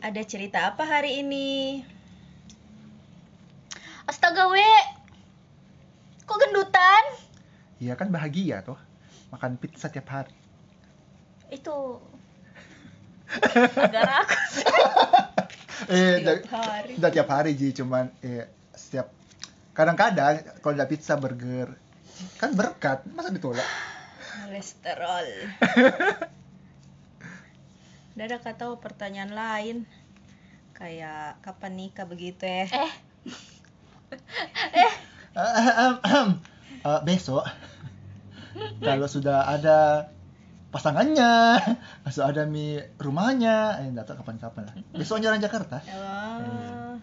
Ada cerita apa hari ini? Astaga, we. Kok gendutan? Iya kan bahagia tuh. Makan pizza tiap hari. Itu agak rakus. Eh, Tiap hari. Udah tiap hari Ji, cuman eh setiap kadang-kadang kalau ada pizza burger kan berkat, masa ditolak? Kolesterol. Udah ada kata tahu pertanyaan lain. Kayak kapan nikah begitu ya? Eh, Eh, besok kalau sudah ada pasangannya, sudah ada mi rumahnya, eh enggak tahu kapan-kapan lah. Besok jalan Jakarta. Oh.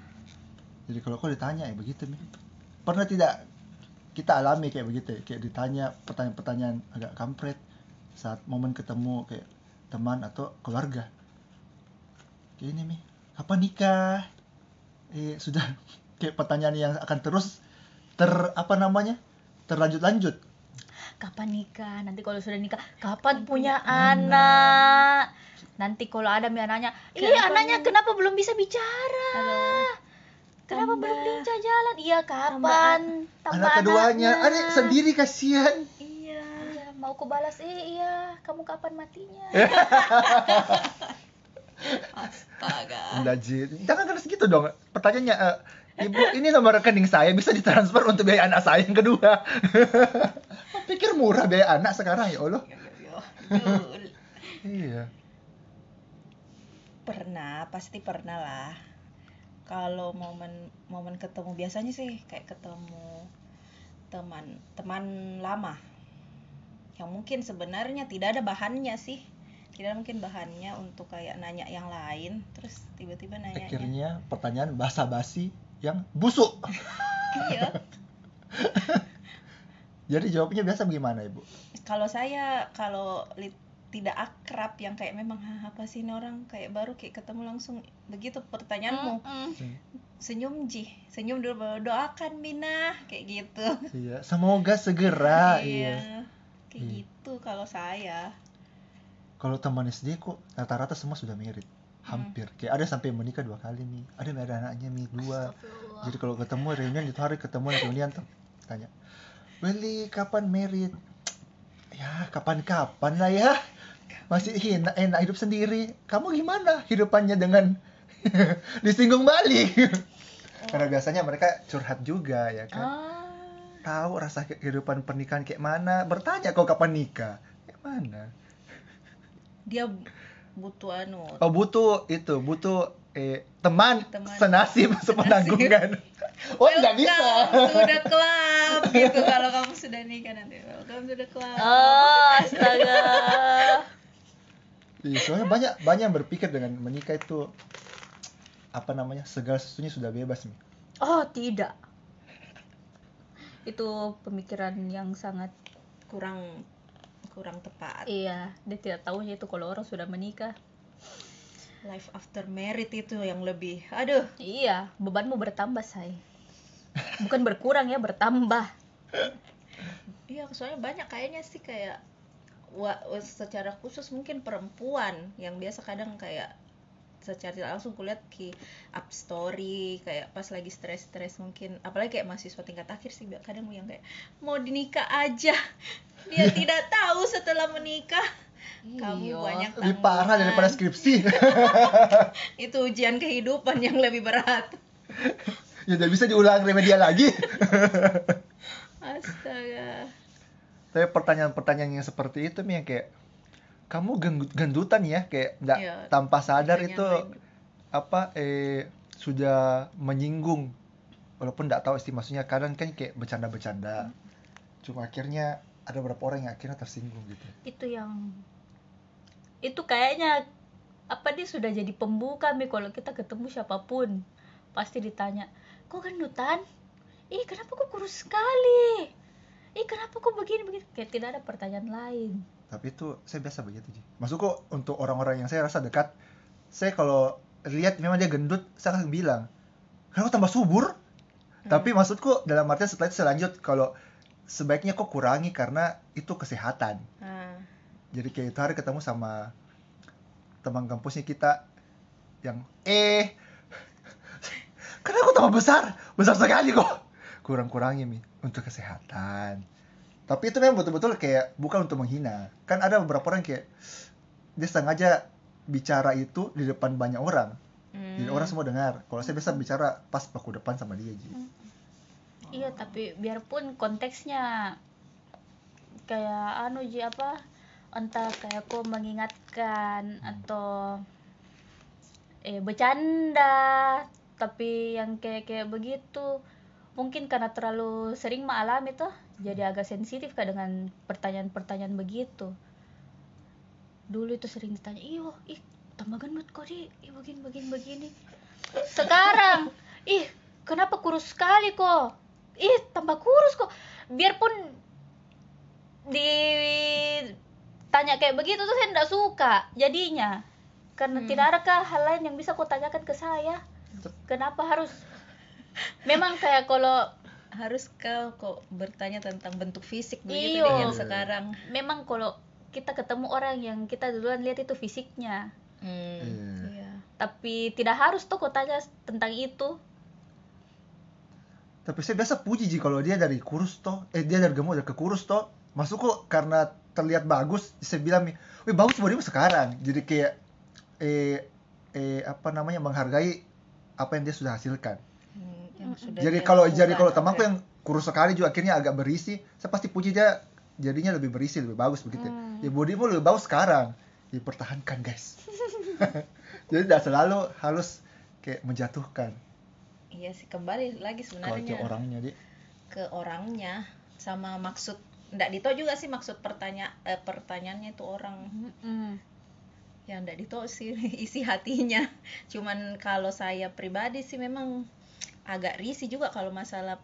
Jadi kalau kau ditanya ya begitu mi. Pernah tidak kita alami kayak begitu ya? Kayak ditanya pertanyaan-pertanyaan agak kampret saat momen ketemu kayak teman atau keluarga. Kayak ini mi, kapan nikah? Eh sudah kayak pertanyaan yang akan terus ter apa namanya? terlanjut-lanjut. kapan nikah? Nanti kalau sudah nikah, kapan punya anak? Nanti kalau ada anaknya, iya Kenapa anaknya nih?" kenapa belum bisa bicara? Halo. Kenapa Tambah. belum lincah jalan? Iya kapan? Tambah Anak keduanya, anaknya. adik sendiri kasihan. Iya. Iya, mau ku balas, eh iya, kamu kapan matinya? Astaga. Enggak, Ji. Jangan kan segitu dong. Pertanyaannya, eh, Ibu, ini nomor rekening saya bisa ditransfer untuk biaya anak saya yang kedua. Pikir murah biaya anak sekarang ya Allah. Yo. Betul. Iya. pernah pasti pernah lah kalau momen momen ketemu biasanya sih kayak ketemu teman teman lama yang mungkin sebenarnya tidak ada bahannya sih tidak mungkin bahannya untuk kayak nanya yang lain terus tiba-tiba nanya Akhirnya pertanyaan basa-basi yang busuk. iya Jadi jawabnya biasa bagaimana, Ibu? kalau saya kalau li- tidak akrab yang kayak memang "Hah, apa sih ini orang kayak baru kayak ketemu langsung begitu pertanyaanmu Mm-mm. senyum ji senyum dulu doakan Mina kayak gitu Iya, semoga segera. Iya. Kayak Iya. gitu kalau saya Kalau teman SD kok rata-rata semua sudah merit. Hampir. Kayak ada sampai menikah dua kali nih. Ada yang ada anaknya nih dua. Jadi kalau ketemu reunian itu hari ketemu reunian tuh tanya, Willy kapan merit? Ya kapan-kapan lah ya. Masih hina, enak hidup sendiri. Kamu gimana hidupannya dengan disinggung balik? Karena biasanya mereka curhat juga ya kan. ah Tahu rasa kehidupan pernikahan kayak mana? Bertanya kau kapan nikah? Kayak mana? dia butuh anu Oh butuh itu, butuh eh, teman, Teman. senasib sepenanggungan. Oh nggak bisa. The club gitu kalau kamu sudah nikah nanti welcome to the club Oh, astaga. Iya, soalnya banyak banyak yang berpikir dengan menikah itu apa namanya segala sesuatunya sudah bebas nih. Oh, tidak. Itu pemikiran yang sangat kurang kurang tepat iya, dia tidak tahunya itu kalau orang sudah menikah. life after married itu yang lebih aduh Iya, bebanmu bertambah, say. Bukan berkurang ya, bertambah. Iya, soalnya banyak kayaknya sih kayak wa, wa- secara khusus mungkin perempuan yang biasa kadang kayak secara tidak langsung kulihat ki up story kayak pas lagi stres-stres mungkin apalagi kayak mahasiswa tingkat akhir sih kadang yang kayak mau dinikah aja dia tidak tahu setelah menikah kamu Iya. banyak Lebih parah tanggungan. daripada skripsi. itu ujian kehidupan yang lebih berat ya tidak bisa diulang remedial lagi. astaga Tapi pertanyaan-pertanyaan yang seperti itu nih yang kayak kamu gen- gendutan ya kayak nggak Iya, tanpa sadar itu lain. apa eh sudah menyinggung. Walaupun nggak tahu sih maksudnya kadang kan kayak bercanda-bercanda. Cuma akhirnya ada beberapa orang yang akhirnya tersinggung gitu. Itu yang itu kayaknya apa dia sudah jadi pembuka mi. Kalau kita ketemu siapa pun pasti ditanya kok gendutan? Ih kenapa kok kurus sekali? Ih kenapa kok begini begini kayak tidak ada pertanyaan lain tapi itu saya biasa begitu sih maksudku untuk orang-orang yang saya rasa dekat saya kalau lihat memang dia gendut saya akan bilang kenapa tambah subur? Tapi maksudku dalam artian setelah itu saya lanjut kalau sebaiknya kok kurangi karena itu kesehatan. Ah, jadi kayak itu hari ketemu sama teman kampusnya kita yang eh karena aku tambah besar? Besar sekali kok. Kurang-kurangi mi untuk kesehatan tapi itu memang betul-betul kayak bukan untuk menghina. Kan ada beberapa orang kayak dia sengaja bicara itu di depan banyak orang. Hmm. jadi orang semua dengar. Kalau saya biasa bicara pas baku depan sama dia ji. Iya, tapi biarpun konteksnya kayak anu ji apa entah kayak kau mengingatkan atau eh bercanda tapi yang kayak kayak begitu mungkin karena terlalu sering mengalami tuh jadi agak sensitif kak dengan pertanyaan-pertanyaan begitu. Dulu itu sering ditanya iyo ih tambah gendut kok di ih begini begini begini. Sekarang ih kenapa kurus sekali kok? Ih tambah kurus kok. Biarpun ditanya kayak begitu tuh saya tidak suka jadinya. Karena Hmm. tidak adakah hal lain yang bisa kau tanyakan ke saya? Kenapa harus? Memang kayak kalau harus kau kok bertanya tentang bentuk fisik begitu Iyo. deh yang sekarang memang kalau kita ketemu orang yang kita duluan lihat itu fisiknya hmm. Iya. iya. tapi tidak harus tuh kau tanya tentang itu tapi saya biasa puji ji kalau dia dari kurus toh eh dia dari gemuk dari ke kurus toh masuk kok karena terlihat bagus saya bilang nih wih bagus badanmu sekarang jadi kayak eh eh apa namanya menghargai apa yang dia sudah hasilkan Hmm, yang sudah jadi kalau jadi kalau temanku yang kurus sekali juga akhirnya agak berisi saya pasti puji dia jadinya lebih berisi lebih bagus begitu. Hmm. ya bodimu lebih bagus sekarang. Dipertahankan guys. Jadi tidak selalu harus kayak menjatuhkan. Iya sih kembali lagi kalau sebenarnya orangnya dia ke orangnya sama maksud ndak dito juga sih maksud pertanya eh, pertanyaannya itu orang. Mm-mm. yang ndak dito sih isi hatinya. Cuman kalau saya pribadi sih memang agak risih juga kalau masalah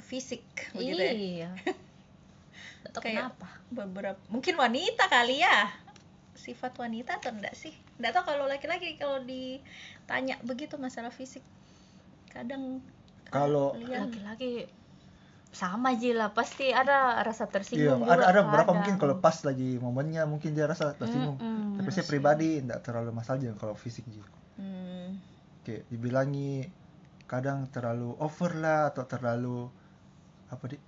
fisik begitu ya. Iya. Nggak tahu Kayak- kenapa? beberapa mungkin wanita kali ya. Sifat wanita atau enggak sih? Enggak tahu kalau laki-laki kalau ditanya begitu masalah fisik kadang Kalau- laki-laki sama aja lah pasti ada rasa Iya, tersinggung ada juga ada beberapa mungkin kalau pas lagi momennya mungkin dia rasa tersinggung. Mm-mm. Tapi saya pribadi enggak terlalu masalah aja kalau fisik Ji. hmm, Kayak dibilangi kadang terlalu over lah atau terlalu apa di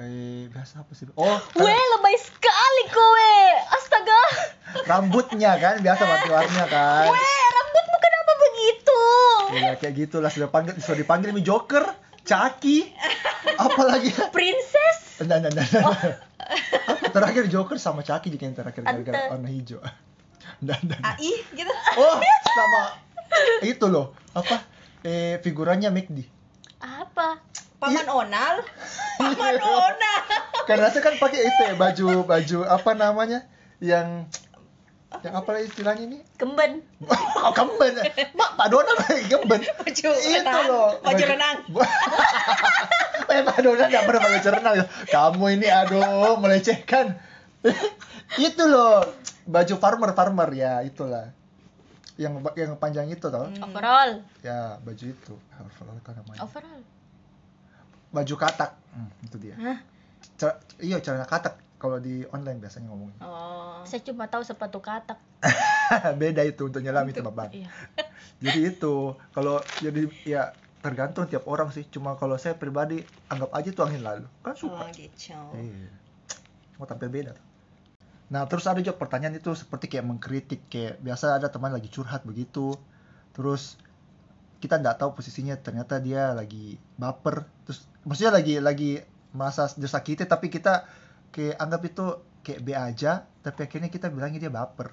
eh biasa apa sih? Oh, Weh, lebay sekali kowe. Astaga. rambutnya kan biasa warna kan. Weh, rambutmu kenapa begitu? Ya kayak gitulah sudah panggil sudah dipanggil mi Joker, Caki, apalagi Princess. Nah, nah, nah, nah. Apa terakhir Joker sama Chucky juga yang terakhir gara-gara warna hijau. Nah, nah, nah. AI gitu Oh, sama itu loh. Apa? Eh figurannya McD. Apa? paman onal paman onal Karena saya kan pakai itu ya baju baju apa namanya? Yang yang apa lah istilahnya ini? Kemben. Oh, kemben. Mak, Pak Donald pakai kemben. baju Itu renang loh. baju renang eh, Pak Donald nggak pernah pakai baju renang. Kamu ini aduh melecehkan. itu loh baju farmer farmer ya itulah yang yang panjang itu tau Hmm. Overall. ya baju itu apa kan namanya Overall. baju katak Hmm, itu dia Hah? Cer- iya celana katak kalau di online biasanya ngomongnya oh Saya cuma tahu sepatu katak. beda itu untuk nyelam itu bapak Iya. jadi itu kalau jadi ya tergantung tiap orang sih cuma kalau saya pribadi anggap aja itu angin lalu kan oh suka gitu Iya. mau tampil beda tuh. Nah terus ada juga pertanyaan itu seperti kayak mengkritik kayak biasa ada teman lagi curhat begitu, terus kita nggak tahu posisinya ternyata dia lagi baper, terus maksudnya lagi lagi merasa disakiti tapi kita kayak anggap itu kayak B aja, tapi akhirnya kita bilangnya dia baper.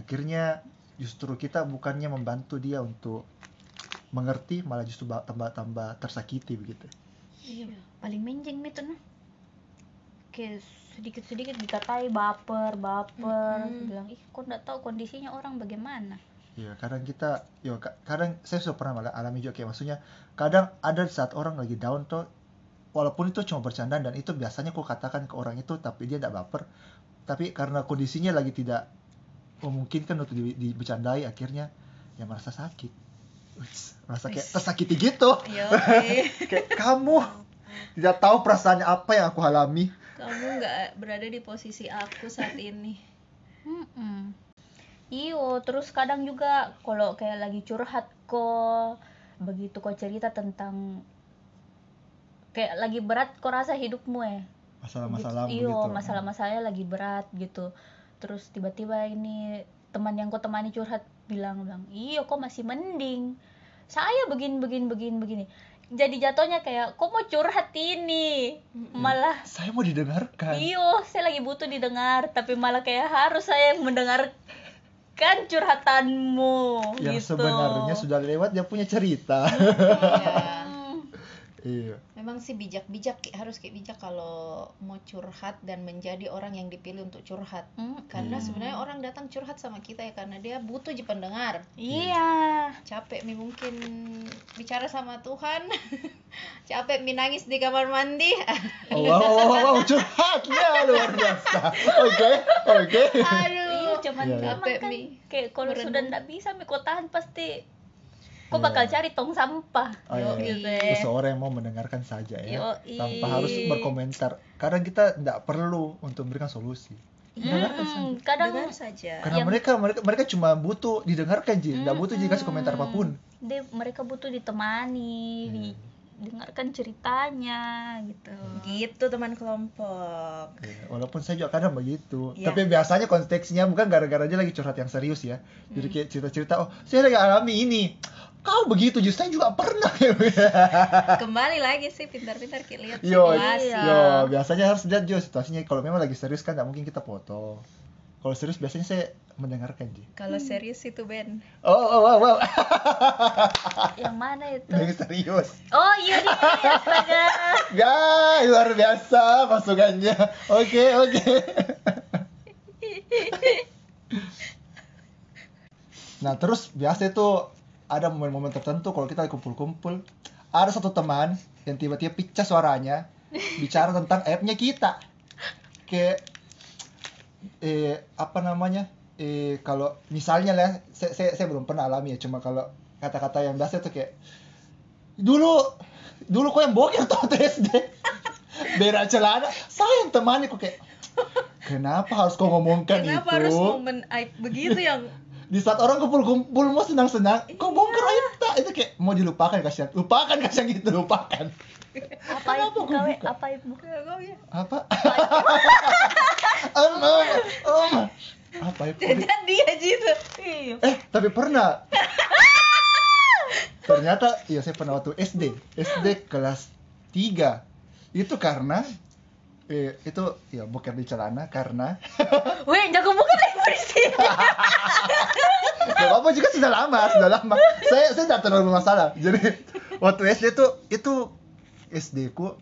Akhirnya justru kita bukannya membantu dia untuk mengerti malah justru ba- tambah-tambah tersakiti begitu. Iya. Paling menjeng itu nah. Kayak sedikit-sedikit dikatai baper, baper. Mm-mm. Bilang, ih kok nggak tahu kondisinya orang bagaimana. Ya, kadang kita, ya ka- kadang saya sudah pernah malah alami juga kayak maksudnya, kadang ada di saat orang lagi down tuh, walaupun itu cuma bercandaan dan itu biasanya kok katakan ke orang itu, tapi dia tidak baper, tapi karena kondisinya lagi tidak memungkinkan untuk di, dibicandai, akhirnya ya merasa sakit, merasa kayak tersakiti gitu, Yo, kayak kamu tidak tahu perasaannya apa yang aku alami. kamu nggak berada di posisi aku saat ini. Iyo terus kadang juga kalau kayak lagi curhat kok begitu kok cerita tentang kayak lagi berat kok rasa hidupmu eh masalah-masalah gitu. iyo masalah-masalahnya lagi berat gitu terus tiba-tiba ini teman yang kau temani curhat bilang bilang iyo kok masih mending saya begini begini begini begini jadi jatuhnya kayak kok mau curhat ini? Malah saya mau didengarkan. Iyo saya lagi butuh didengar tapi malah kayak harus saya yang mendengarkan curhatanmu yang gitu. sebenarnya sudah lewat dia punya cerita. Iya. Iya Memang sih bijak-bijak Ki. harus kayak bijak kalau mau curhat dan menjadi orang yang dipilih untuk curhat. Hmm. Karena sebenarnya orang datang curhat sama kita ya karena dia butuh ji pendengar. iya Capek mi mungkin bicara sama Tuhan. Capek mi nangis di kamar mandi. oh, wow, wow, wow, curhatnya luar biasa oke oke Aduh. Iya, cuman memang Capek, kan Mi. kayak kalau sudah ndak bisa mi kau tahan pasti kau Iya. bakal cari tong sampah. Oh, iya. Gitu ya. seseorang yang mau mendengarkan saja ya Yoi. tanpa harus berkomentar kadang kita tidak perlu untuk memberikan solusi dengarkan saja Hmm, kadang Dengar saja. karena Yang- mereka mereka mereka cuma butuh didengarkan ji tidak butuh dikasih komentar Hmm. apa pun dia mereka butuh ditemani, Iya. didengarkan ceritanya gitu. Gitu teman kelompok. Iya, walaupun saya juga kadang begitu Iya. tapi biasanya konteksnya bukan gara-gara dia lagi curhat yang serius ya jadi Hmm. kayak cerita-cerita oh saya lagi alami ini kau begitu justru saya juga pernah Kembali lagi sih pintar-pintar lihat yo situasi. Iya. yo biasanya harus lihat juga situasinya kalau memang lagi serius kan nggak mungkin kita foto kalau serius biasanya saya mendengarkan ji Kalau serius itu Ben. oh oh wow wow Yang mana itu? yang serius Oh iya astaga. Guys, luar biasa masukannya. Oke, oke. Nah, terus biasa itu ada momen-momen tertentu kalau kita kumpul-kumpul, ada satu teman yang tiba-tiba pecah suaranya bicara tentang aibnya kita. Kayak eh apa namanya? Eh kalau misalnya lah, saya, saya, saya belum pernah alami ya, cuma kalau kata-kata yang biasa itu kayak dulu dulu kok yang boker tuh SD berak celana saya yang temani kok kayak kenapa harus kau ngomongkan Kenapa itu harus momen aib begitu yang di saat orang kumpul-kumpul mau senang-senang kau bongkar aib tak. Itu kayak mau dilupakan kasihan. Lupakan kasihan gitu lupakan. Apa itu kau? Apa itu? Ya. apa? Om om om. Apa itu? Dan dia gitu. Iya. eh tapi pernah. Ternyata iya saya pernah waktu SD SD kelas 3 itu karena eh, itu ya boker di celana karena Weh, jago bukan lagi bersih. Gak apa juga sudah lama, sudah lama. Saya saya tidak terlalu masalah. Jadi waktu SD itu itu SD ku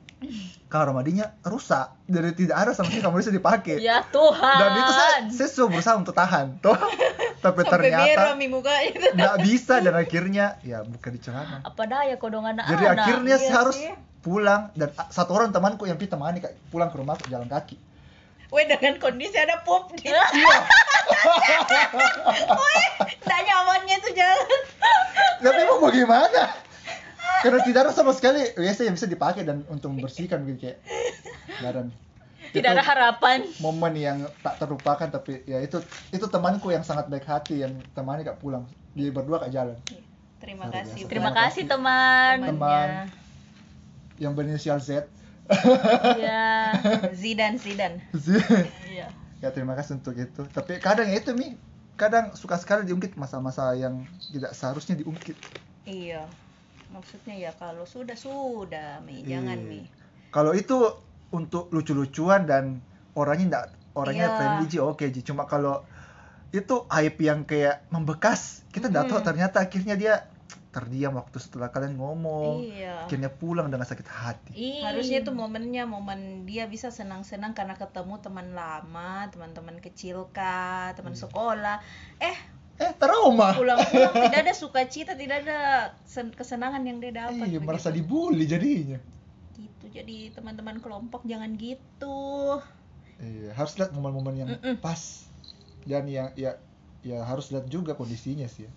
kamar mandinya rusak. Jadi tidak ada sama sekali kamar mandi bisa dipakai. Ya Tuhan. Dan itu saya saya sudah berusaha untuk tahan, toh. Tapi Sampai ternyata nggak bisa dan akhirnya ya bukan di celana. apa daya kau dong anak Jadi akhirnya iya saya harus sih. Pulang dan satu orang temanku yang kita temani kayak pulang ke rumah jalan kaki. Weh dengan kondisi ada pop di Iya. tak nyamannya tuh jalan. Tapi mau bagaimana? Karena tidak ada sama sekali WC yang bisa dipakai dan untuk membersihkan gitu kayak ada. Tidak Itu ada harapan. momen yang tak terlupakan tapi ya itu itu temanku yang sangat baik hati yang temani kak pulang di berdua kak jalan Terima Luar kasih. biasa. Terima Terima kasih teman. teman yang berinisial Z Iya. Zidan Zidan. Iya. ya terima kasih untuk itu tapi kadang ya itu mi kadang suka sekali diungkit masa-masa yang tidak seharusnya diungkit Iya. Maksudnya ya kalau sudah sudah mi, jangan Iya. mi. kalau itu untuk lucu-lucuan dan orangnya enggak orangnya Iya. friendly ji oke ji cuma kalau itu aib yang kayak membekas kita tahu Mm. ternyata akhirnya dia terdiam waktu setelah kalian ngomong Iya. akhirnya pulang dengan sakit hati Ih. Harusnya itu momennya momen dia bisa senang-senang karena ketemu teman lama, teman-teman kecil kah, teman Iya. sekolah. Eh, eh trauma pulang-pulang tidak ada sukacita, tidak ada sen- kesenangan yang dia dapat. iya merasa dibully jadinya gitu. Jadi teman-teman kelompok jangan gitu. iya harus lihat momen-momen yang Mm-mm. pas dan yang ya ya harus lihat juga kondisinya sih ya.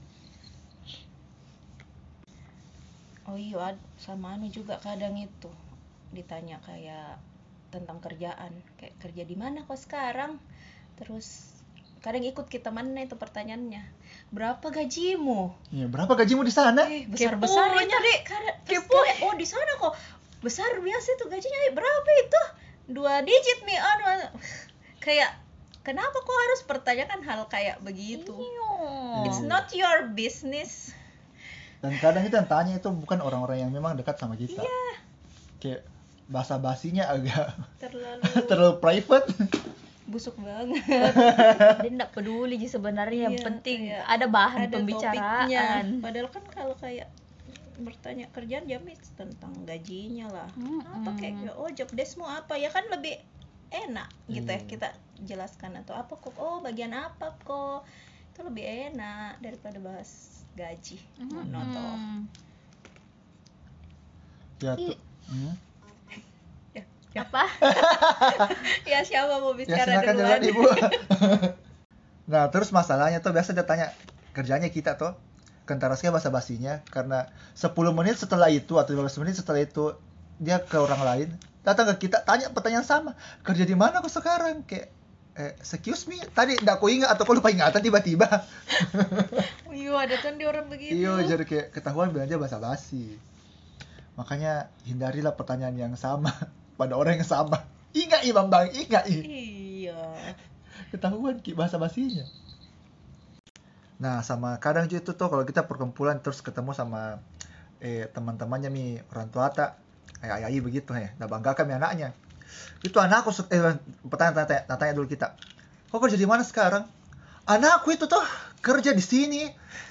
Oh iya, ad- sama anu juga kadang itu ditanya kayak tentang kerjaan, kayak kerja di mana kok sekarang? Terus kadang ikut kita mana itu pertanyaannya berapa gajimu Ya, berapa gajimu di sana? eh besar besar itu deh Kepo. oh di sana kok besar biasa itu gajinya eh, berapa itu dua digit nih anu anu." kayak kenapa kok harus pertanyakan hal kayak begitu Iyo. it's not your business Dan kadang itu yang tanya itu bukan orang-orang yang memang dekat sama kita. Iya. Kayak bahasa basinya agak terlalu terlalu private. busuk banget dia tidak peduli sih sebenarnya yang Iya, penting kayak ada bahan ada pembicaraan topiknya. padahal kan kalau kayak bertanya kerjaan jamin tentang gajinya lah apa Mm-mm. kayak oh job deskmu apa ya kan lebih enak gitu ya Iya. kita jelaskan atau apa kok oh bagian apa kok itu lebih enak daripada bahas gaji. Monoton Ya, tuh. Hmm. apa? Ya siapa mau Ya bicara silakan duluan? jalan Ibu. nah, terus masalahnya tuh biasa dia tanya kerjanya kita tuh kentarasnya bahasa basinya karena 10 menit setelah itu atau 15 menit setelah itu dia ke orang lain datang ke kita tanya pertanyaan sama kerja di mana kok sekarang? Kayak eh, excuse me tadi nggak kau ingat atau kau lupa ingatan tiba-tiba. Iya ada tuh di orang begitu iya jadi kayak ketahuan bilang aja bahasa basi makanya hindarilah pertanyaan yang sama pada orang yang sama. Ingat i bambang ingat i iya. Ketahuan ki bahasa basinya nah sama kadang juga itu tuh kalau kita perkumpulan terus ketemu sama eh teman-temannya mi orang tua tak kayak ayah begitu ya nah banggakan mi anaknya itu anakku eh pertanyaan tanya, tanya, tanya dulu kita. Kok kerja di mana sekarang? Anakku itu tuh kerja di sini.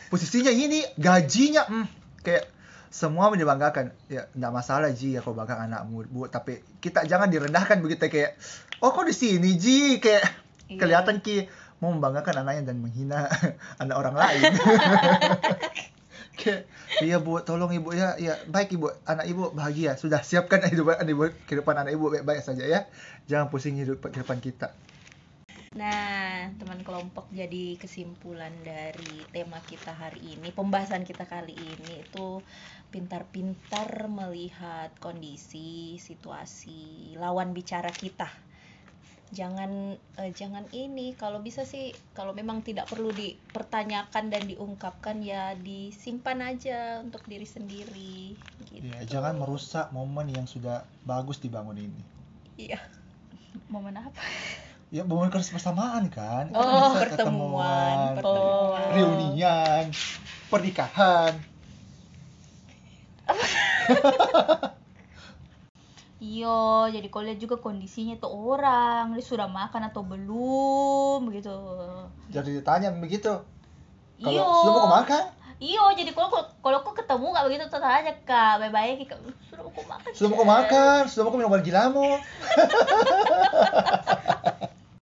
Posisinya ini gajinya. Hmm, kayak semua dibanggakan. Ya nggak masalah Ji ya kau bangga anakmu bu tapi kita jangan direndahkan begitu kayak oh kok di sini Ji? Kayak Iya. kelihatan ki mau membanggakan anaknya dan menghina anak orang lain kayak iya bu tolong ibu ya ya baik ibu anak ibu bahagia. Sudah siapkan hidup anak ibu kehidupan anak ibu baik-baik saja ya. Jangan pusing hidup kehidupan kita. Nah, teman kelompok jadi kesimpulan dari tema kita hari ini, pembahasan kita kali ini itu pintar-pintar melihat kondisi, situasi, lawan bicara kita. Jangan eh, jangan ini, kalau bisa sih kalau memang tidak perlu dipertanyakan dan diungkapkan ya disimpan aja untuk diri sendiri gitu. ya, jangan merusak momen yang sudah bagus dibangun ini Iya. momen apa ya momen kebersamaan kan Kita Oh, pertemuan, ketemuan, pertemuan. reunian pernikahan Iya, jadi kau lihat juga kondisinya tuh orang, dia sudah makan atau belum gitu. jadi ditanya begitu kalau Iya. sudah mau makan Iya, jadi kalau kalau kau ketemu nggak begitu tuh tanya kak, baik-baik kak, sudah mau makan. sudah mau makan sudah mau minum obat gilamu